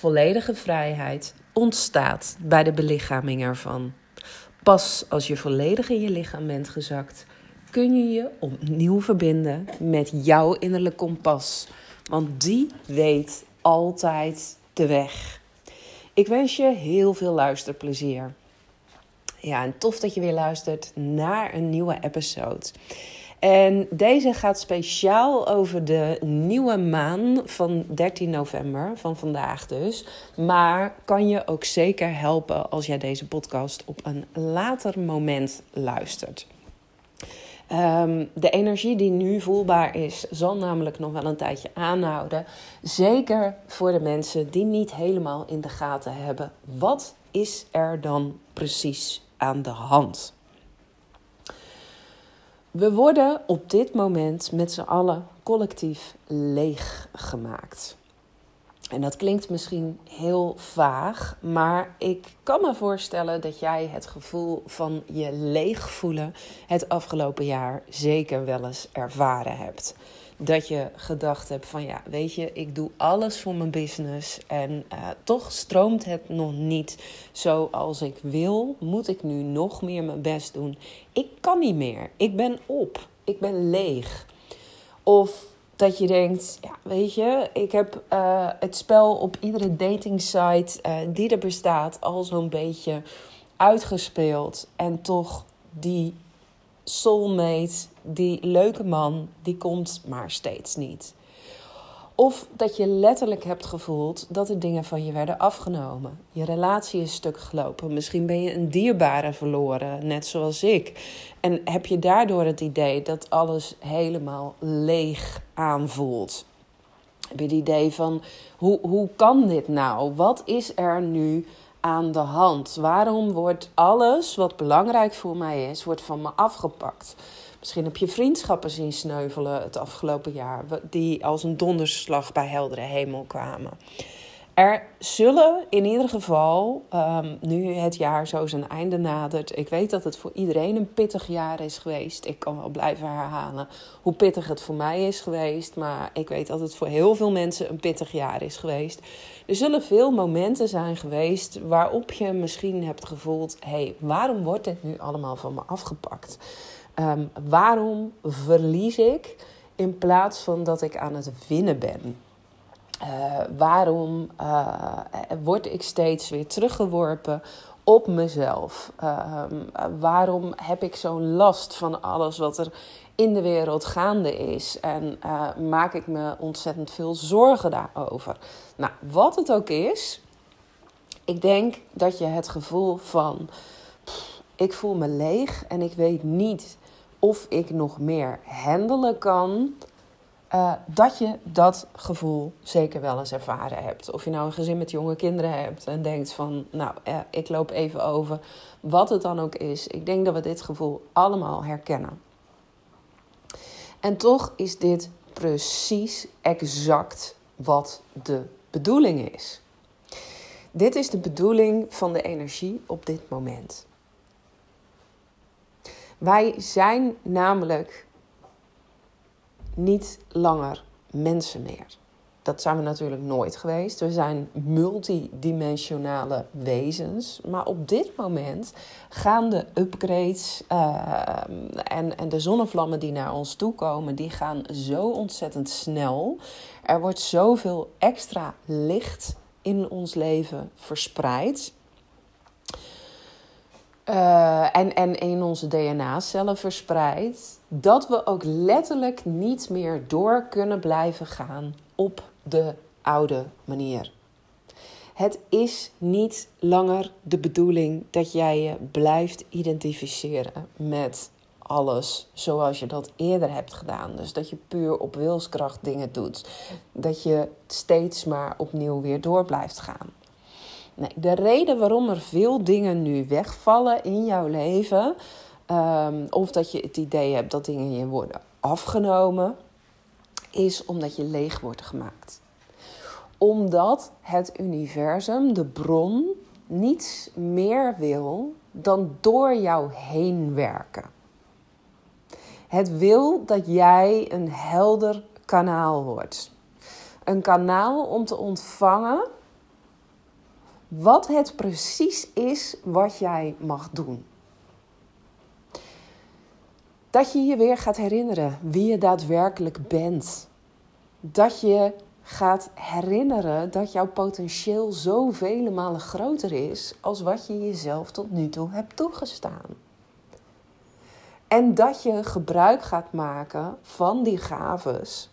Volledige vrijheid ontstaat bij de belichaming ervan. Pas als je volledig in je lichaam bent gezakt, kun je je opnieuw verbinden met jouw innerlijk kompas. Want die weet altijd de weg. Ik wens je heel veel luisterplezier. Ja, en tof dat je weer luistert naar een nieuwe episode. En deze gaat speciaal over de nieuwe maan van 13 november, van vandaag dus. Maar kan je ook zeker helpen als jij deze podcast op een later moment luistert. Um, de energie die nu voelbaar is, zal namelijk nog wel een tijdje aanhouden. Zeker voor de mensen die niet helemaal in de gaten hebben. Wat is er dan precies aan de hand? We worden op dit moment met z'n allen collectief leeg gemaakt. En dat klinkt misschien heel vaag, maar ik kan me voorstellen dat jij het gevoel van je leeg voelen het afgelopen jaar zeker wel eens ervaren hebt. Dat je gedacht hebt van ja, weet je, ik doe alles voor mijn business en uh, toch stroomt het nog niet zoals ik wil. Moet ik nu nog meer mijn best doen? Ik kan niet meer. Ik ben op. Ik ben leeg. Of dat je denkt, ja, weet je, ik heb uh, het spel op iedere datingsite uh, die er bestaat al zo'n beetje uitgespeeld. En toch die soulmate, die leuke man, die komt maar steeds niet. Of dat je letterlijk hebt gevoeld dat er dingen van je werden afgenomen. Je relatie is stuk gelopen. Misschien ben je een dierbare verloren, net zoals ik. En heb je daardoor het idee dat alles helemaal leeg aanvoelt. Heb je het idee van, hoe, hoe kan dit nou? Wat is er nu aan de hand? Waarom wordt alles wat belangrijk voor mij is, wordt van me afgepakt? Misschien heb je vriendschappen zien sneuvelen het afgelopen jaar, die als een donderslag bij heldere hemel kwamen. Er zullen in ieder geval, um, nu het jaar zo zijn einde nadert. Ik weet dat het voor iedereen een pittig jaar is geweest. Ik kan wel blijven herhalen hoe pittig het voor mij is geweest. Maar ik weet dat het voor heel veel mensen een pittig jaar is geweest. Er zullen veel momenten zijn geweest waarop je misschien hebt gevoeld: hé, hey, waarom wordt dit nu allemaal van me afgepakt? Um, waarom verlies ik in plaats van dat ik aan het winnen ben? Uh, waarom uh, word ik steeds weer teruggeworpen op mezelf? Uh, waarom heb ik zo'n last van alles wat er in de wereld gaande is? En maak ik me ontzettend veel zorgen daarover? Nou, wat het ook is, ik denk dat je het gevoel van ik voel me leeg en ik weet niet of ik nog meer handelen kan. Uh, dat je dat gevoel zeker wel eens ervaren hebt. Of je nou een gezin met jonge kinderen hebt en denkt van, nou, uh, ik loop even over. Wat het dan ook is. Ik denk dat we dit gevoel allemaal herkennen. En toch is dit precies exact wat de bedoeling is. Dit is de bedoeling van de energie op dit moment. Wij zijn namelijk niet langer mensen meer. Dat zijn we natuurlijk nooit geweest. We zijn multidimensionale wezens. Maar op dit moment gaan de upgrades uh, en, en de zonnevlammen die naar ons toe komen, die gaan zo ontzettend snel. Er wordt zoveel extra licht in ons leven verspreid. Uh, en, en in onze DNA-cellen verspreid, dat we ook letterlijk niet meer door kunnen blijven gaan op de oude manier. Het is niet langer de bedoeling dat jij je blijft identificeren met alles zoals je dat eerder hebt gedaan. Dus dat je puur op wilskracht dingen doet. Dat je steeds maar opnieuw weer door blijft gaan. Nee, de reden waarom er veel dingen nu wegvallen in jouw leven, um, of dat je het idee hebt dat dingen je worden afgenomen, is omdat je leeg wordt gemaakt. Omdat het universum, de bron, niets meer wil dan door jou heen werken. Het wil dat jij een helder kanaal wordt. Een kanaal om te ontvangen wat het precies is wat jij mag doen. Dat je je weer gaat herinneren wie je daadwerkelijk bent. Dat je gaat herinneren dat jouw potentieel zo vele malen groter is als wat je jezelf tot nu toe hebt toegestaan. En dat je gebruik gaat maken van die gaves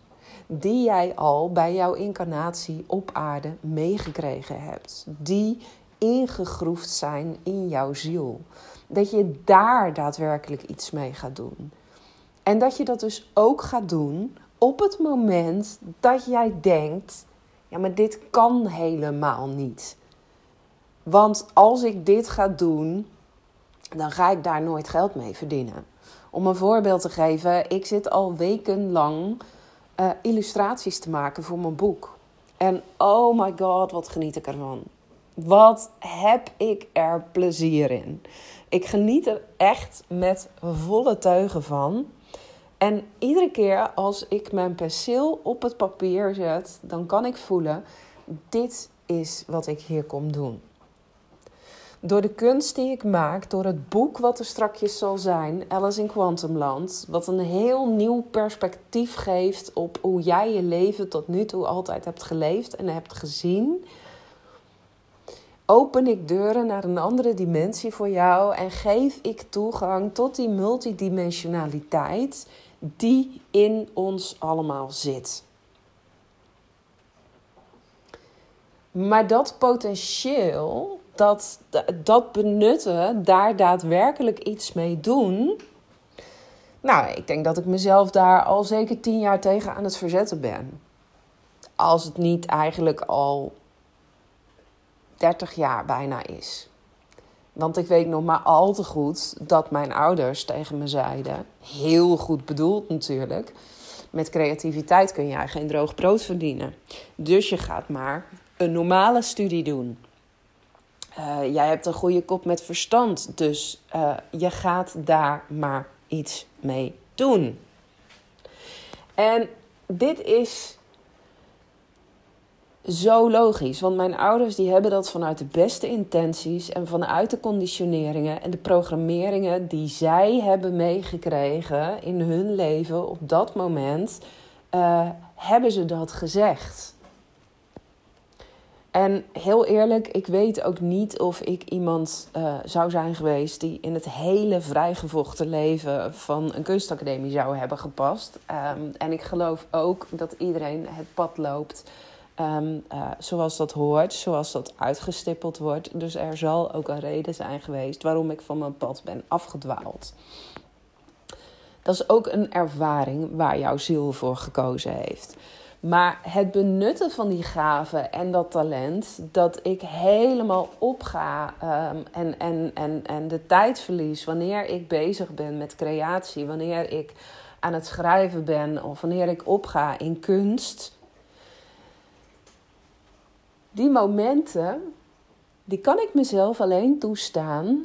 die jij al bij jouw incarnatie op aarde meegekregen hebt. Die ingegroefd zijn in jouw ziel. Dat je daar daadwerkelijk iets mee gaat doen. En dat je dat dus ook gaat doen op het moment dat jij denkt: ja, maar dit kan helemaal niet. Want als ik dit ga doen, dan ga ik daar nooit geld mee verdienen. Om een voorbeeld te geven, ik zit al wekenlang uh, illustraties te maken voor mijn boek. En oh my god, wat geniet ik ervan. Wat heb ik er plezier in. Ik geniet er echt met volle teugen van. En iedere keer als ik mijn penseel op het papier zet, dan kan ik voelen: dit is wat ik hier kom doen. Door de kunst die ik maak, door het boek wat er strakjes zal zijn, Alice in Quantumland, wat een heel nieuw perspectief geeft op hoe jij je leven tot nu toe altijd hebt geleefd en hebt gezien, open ik deuren naar een andere dimensie voor jou en geef ik toegang tot die multidimensionaliteit die in ons allemaal zit. Maar dat potentieel, dat, dat benutten, daar daadwerkelijk iets mee doen. Nou, ik denk dat ik mezelf daar al zeker tien jaar tegen aan het verzetten ben. Als het niet eigenlijk al 30 jaar bijna is. Want ik weet nog maar al te goed dat mijn ouders tegen me zeiden, heel goed bedoeld natuurlijk, met creativiteit kun jij geen droog brood verdienen. Dus je gaat maar een normale studie doen. Uh, jij hebt een goede kop met verstand, dus uh, je gaat daar maar iets mee doen. En dit is zo logisch. Want mijn ouders die hebben dat vanuit de beste intenties en vanuit de conditioneringen en de programmeringen die zij hebben meegekregen in hun leven op dat moment, uh, hebben ze dat gezegd. En heel eerlijk, ik weet ook niet of ik iemand uh, zou zijn geweest die in het hele vrijgevochten leven van een kunstacademie zou hebben gepast. Um, en ik geloof ook dat iedereen het pad loopt Um, uh, zoals dat hoort, zoals dat uitgestippeld wordt. Dus er zal ook een reden zijn geweest waarom ik van mijn pad ben afgedwaald. Dat is ook een ervaring waar jouw ziel voor gekozen heeft. Maar het benutten van die gaven en dat talent, dat ik helemaal opga um, en, en, en, en de tijd verlies wanneer ik bezig ben met creatie, wanneer ik aan het schrijven ben of wanneer ik opga in kunst. Die momenten, die kan ik mezelf alleen toestaan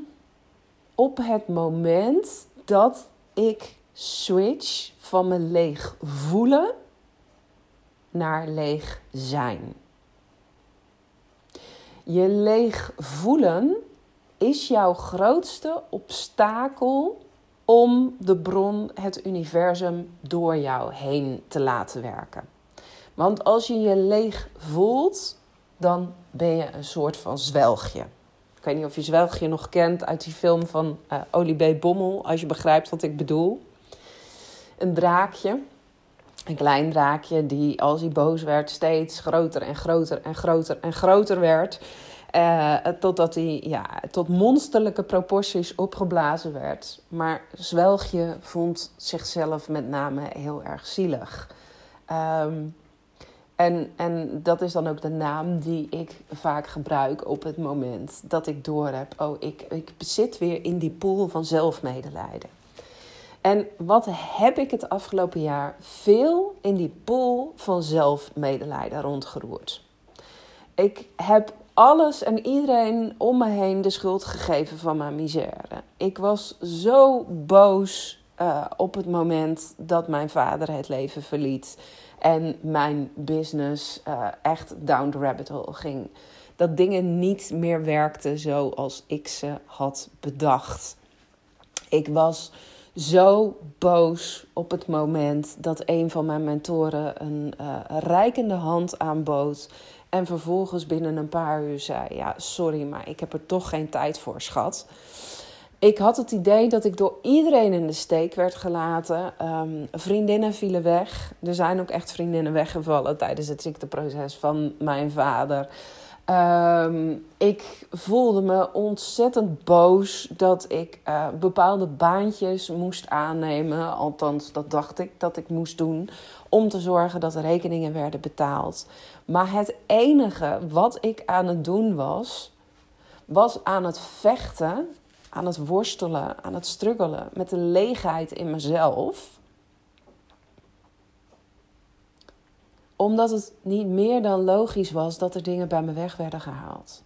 op het moment dat ik switch van me leeg voelen naar leeg zijn. Je leeg voelen is jouw grootste obstakel om de bron, het universum, door jou heen te laten werken. Want als je je leeg voelt, dan ben je een soort van zwelgje. Ik weet niet of je zwelgje nog kent uit die film van uh, Olie. Bommel, als je begrijpt wat ik bedoel. Een draakje, een klein draakje die als hij boos werd steeds groter en groter en groter en groter werd. Uh, totdat hij ja, tot monsterlijke proporties opgeblazen werd. Maar Zwelgje vond zichzelf met name heel erg zielig. Um, en, en dat is dan ook de naam die ik vaak gebruik op het moment dat ik doorheb: oh, ik, ik zit weer in die pool van zelfmedelijden. En wat heb ik het afgelopen jaar veel in die pool van zelfmedelijden rondgeroerd? Ik heb alles en iedereen om me heen de schuld gegeven van mijn misère. Ik was zo boos uh, op het moment dat mijn vader het leven verliet en mijn business uh, echt down the rabbit hole ging. Dat dingen niet meer werkten zoals ik ze had bedacht. Ik was zo boos op het moment dat een van mijn mentoren een uh, reikende hand aanbood. En vervolgens binnen een paar uur zei: Ja, sorry, maar ik heb er toch geen tijd voor, schat. Ik had het idee dat ik door iedereen in de steek werd gelaten. Um, vriendinnen vielen weg. Er zijn ook echt vriendinnen weggevallen tijdens het ziekteproces van mijn vader. Um, ik voelde me ontzettend boos dat ik uh, bepaalde baantjes moest aannemen. Althans, dat dacht ik dat ik moest doen. Om te zorgen dat de rekeningen werden betaald. Maar het enige wat ik aan het doen was, was aan het vechten aan het worstelen, aan het struggelen met de leegheid in mezelf. Omdat het niet meer dan logisch was dat er dingen bij me weg werden gehaald.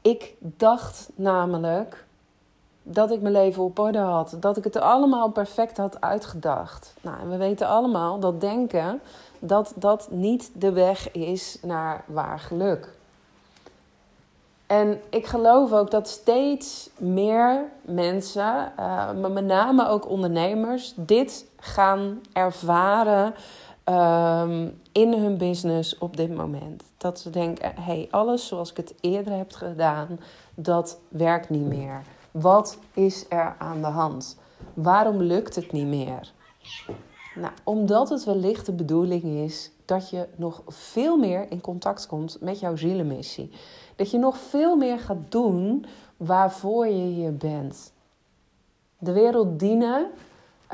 Ik dacht namelijk dat ik mijn leven op orde had, dat ik het allemaal perfect had uitgedacht. Nou, en we weten allemaal dat denken dat dat niet de weg is naar waar geluk. En ik geloof ook dat steeds meer mensen, uh, met name ook ondernemers, dit gaan ervaren um, in hun business op dit moment. Dat ze denken: hé, hey, alles zoals ik het eerder heb gedaan, dat werkt niet meer. Wat is er aan de hand? Waarom lukt het niet meer? Nou, omdat het wellicht de bedoeling is dat je nog veel meer in contact komt met jouw zielenmissie. Dat je nog veel meer gaat doen waarvoor je hier bent. De wereld dienen,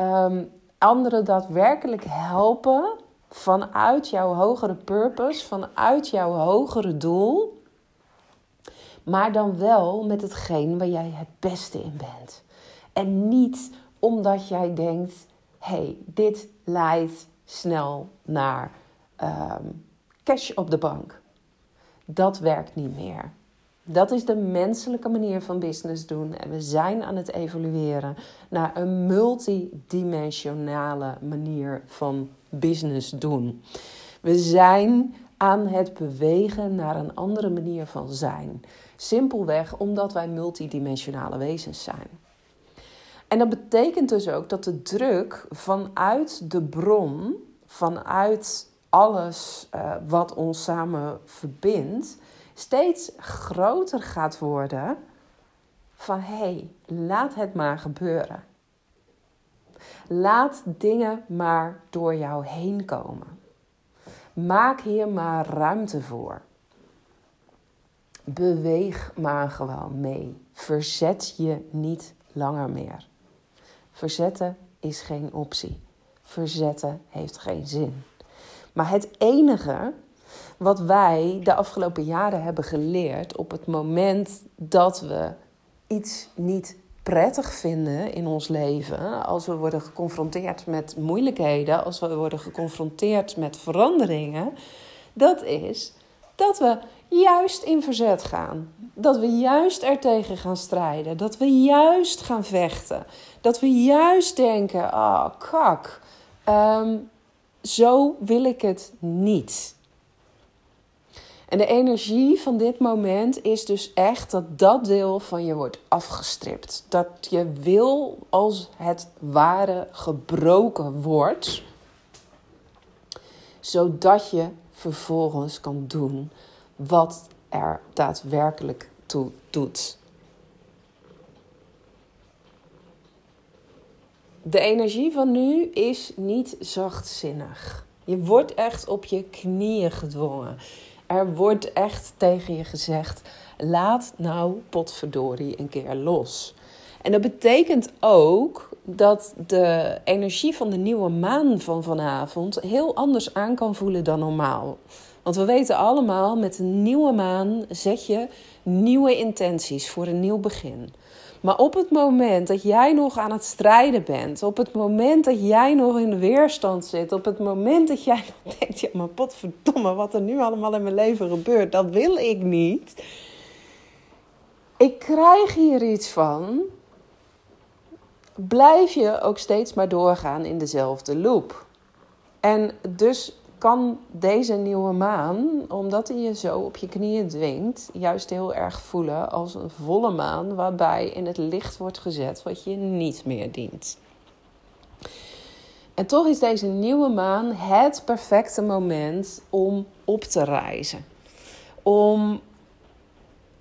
um, anderen daadwerkelijk helpen vanuit jouw hogere purpose, vanuit jouw hogere doel. Maar dan wel met hetgeen waar jij het beste in bent. En niet omdat jij denkt: hé, hey, dit leidt snel naar um, cash op de bank. Dat werkt niet meer. Dat is de menselijke manier van business doen. En we zijn aan het evolueren naar een multidimensionale manier van business doen. We zijn aan het bewegen naar een andere manier van zijn. Simpelweg omdat wij multidimensionale wezens zijn. En dat betekent dus ook dat de druk vanuit de bron, vanuit alles uh, wat ons samen verbindt, steeds groter gaat worden van hé, hey, laat het maar gebeuren. Laat dingen maar door jou heen komen. Maak hier maar ruimte voor. Beweeg maar gewoon mee. Verzet je niet langer meer. Verzetten is geen optie. Verzetten heeft geen zin. Maar het enige wat wij de afgelopen jaren hebben geleerd op het moment dat we iets niet prettig vinden in ons leven, als we worden geconfronteerd met moeilijkheden, als we worden geconfronteerd met veranderingen, dat is dat we juist in verzet gaan. Dat we juist er tegen gaan strijden. Dat we juist gaan vechten. Dat we juist denken: oh, kak. Um, zo wil ik het niet. En de energie van dit moment is dus echt dat dat deel van je wordt afgestript. Dat je wil als het ware gebroken wordt, zodat je vervolgens kan doen wat er daadwerkelijk toe doet. de energie van nu is niet zachtzinnig. Je wordt echt op je knieën gedwongen. Er wordt echt tegen je gezegd: laat nou potverdorie een keer los. En dat betekent ook dat de energie van de nieuwe maan van vanavond heel anders aan kan voelen dan normaal. Want we weten allemaal, met een nieuwe maan zet je nieuwe intenties voor een nieuw begin. Maar op het moment dat jij nog aan het strijden bent, op het moment dat jij nog in de weerstand zit, op het moment dat jij denkt: ja, maar potverdomme, wat er nu allemaal in mijn leven gebeurt, dat wil ik niet. Ik krijg hier iets van. Blijf je ook steeds maar doorgaan in dezelfde loop. En dus kan deze nieuwe maan, omdat hij je zo op je knieën dwingt, juist heel erg voelen als een volle maan waarbij in het licht wordt gezet wat je niet meer dient. En toch is deze nieuwe maan het perfecte moment om op te reizen. Om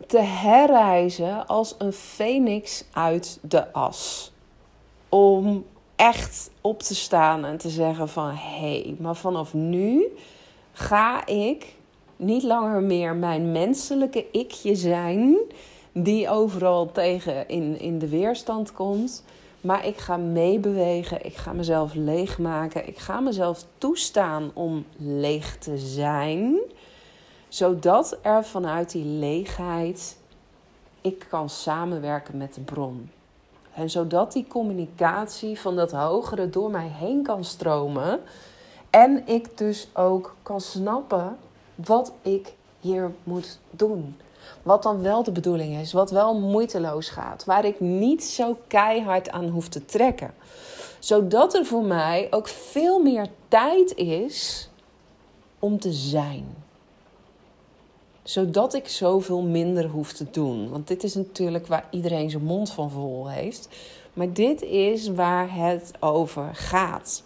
te herreizen als een phoenix uit de as. Om echt op te staan en te zeggen van hé, hey, maar vanaf nu ga ik niet langer meer mijn menselijke ikje zijn die overal tegen in, in de weerstand komt. Maar ik ga meebewegen, ik ga mezelf leegmaken, ik ga mezelf toestaan om leeg te zijn, zodat er vanuit die leegheid ik kan samenwerken met de bron. En zodat die communicatie van dat hogere door mij heen kan stromen. En ik dus ook kan snappen wat ik hier moet doen. Wat dan wel de bedoeling is, wat wel moeiteloos gaat, waar ik niet zo keihard aan hoef te trekken. Zodat er voor mij ook veel meer tijd is om te zijn zodat ik zoveel minder hoef te doen. Want dit is natuurlijk waar iedereen zijn mond van vol heeft. Maar dit is waar het over gaat.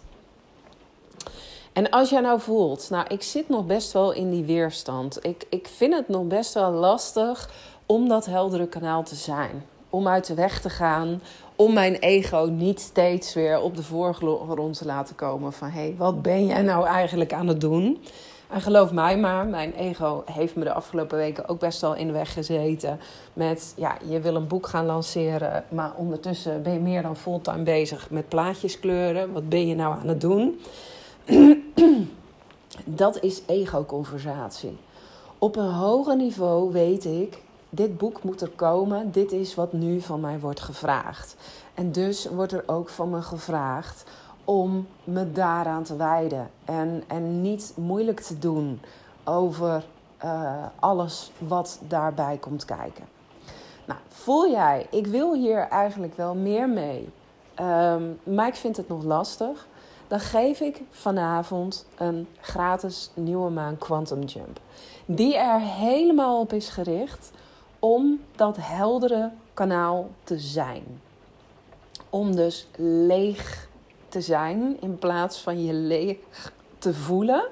En als jij nou voelt, nou, ik zit nog best wel in die weerstand. Ik, ik vind het nog best wel lastig om dat heldere kanaal te zijn. Om uit de weg te gaan. Om mijn ego niet steeds weer op de voorgrond te laten komen. Van hé, hey, wat ben jij nou eigenlijk aan het doen? En geloof mij maar, mijn ego heeft me de afgelopen weken ook best wel in de weg gezeten. Met, ja, je wil een boek gaan lanceren, maar ondertussen ben je meer dan fulltime bezig met plaatjes kleuren. Wat ben je nou aan het doen? Dat is ego-conversatie. Op een hoger niveau weet ik, dit boek moet er komen. Dit is wat nu van mij wordt gevraagd. En dus wordt er ook van me gevraagd om me daaraan te wijden. En, en niet moeilijk te doen over uh, alles wat daarbij komt kijken. Nou, voel jij, ik wil hier eigenlijk wel meer mee, um, maar ik vind het nog lastig. Dan geef ik vanavond een gratis nieuwe maan Quantum Jump. Die er helemaal op is gericht om dat heldere kanaal te zijn. Om dus leeg te zijn in plaats van je leeg te voelen.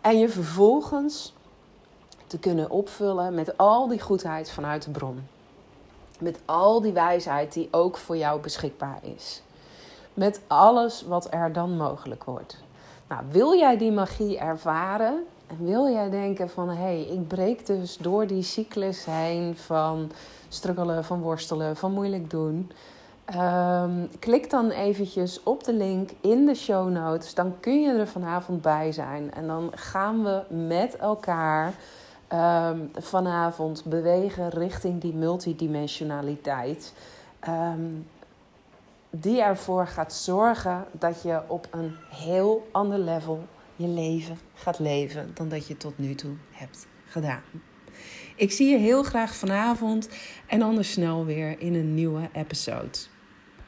En je vervolgens te kunnen opvullen met al die goedheid vanuit de bron. Met al die wijsheid die ook voor jou beschikbaar is. Met alles wat er dan mogelijk wordt. Nou, wil jij die magie ervaren? En wil jij denken van hé, hey, ik breek dus door die cyclus heen van struggelen, van worstelen, van moeilijk doen. Um, klik dan eventjes op de link in de show notes. Dan kun je er vanavond bij zijn. En dan gaan we met elkaar um, vanavond bewegen richting die multidimensionaliteit. Um, die ervoor gaat zorgen dat je op een heel ander level je leven gaat leven dan dat je tot nu toe hebt gedaan. Ik zie je heel graag vanavond en anders snel weer in een nieuwe episode.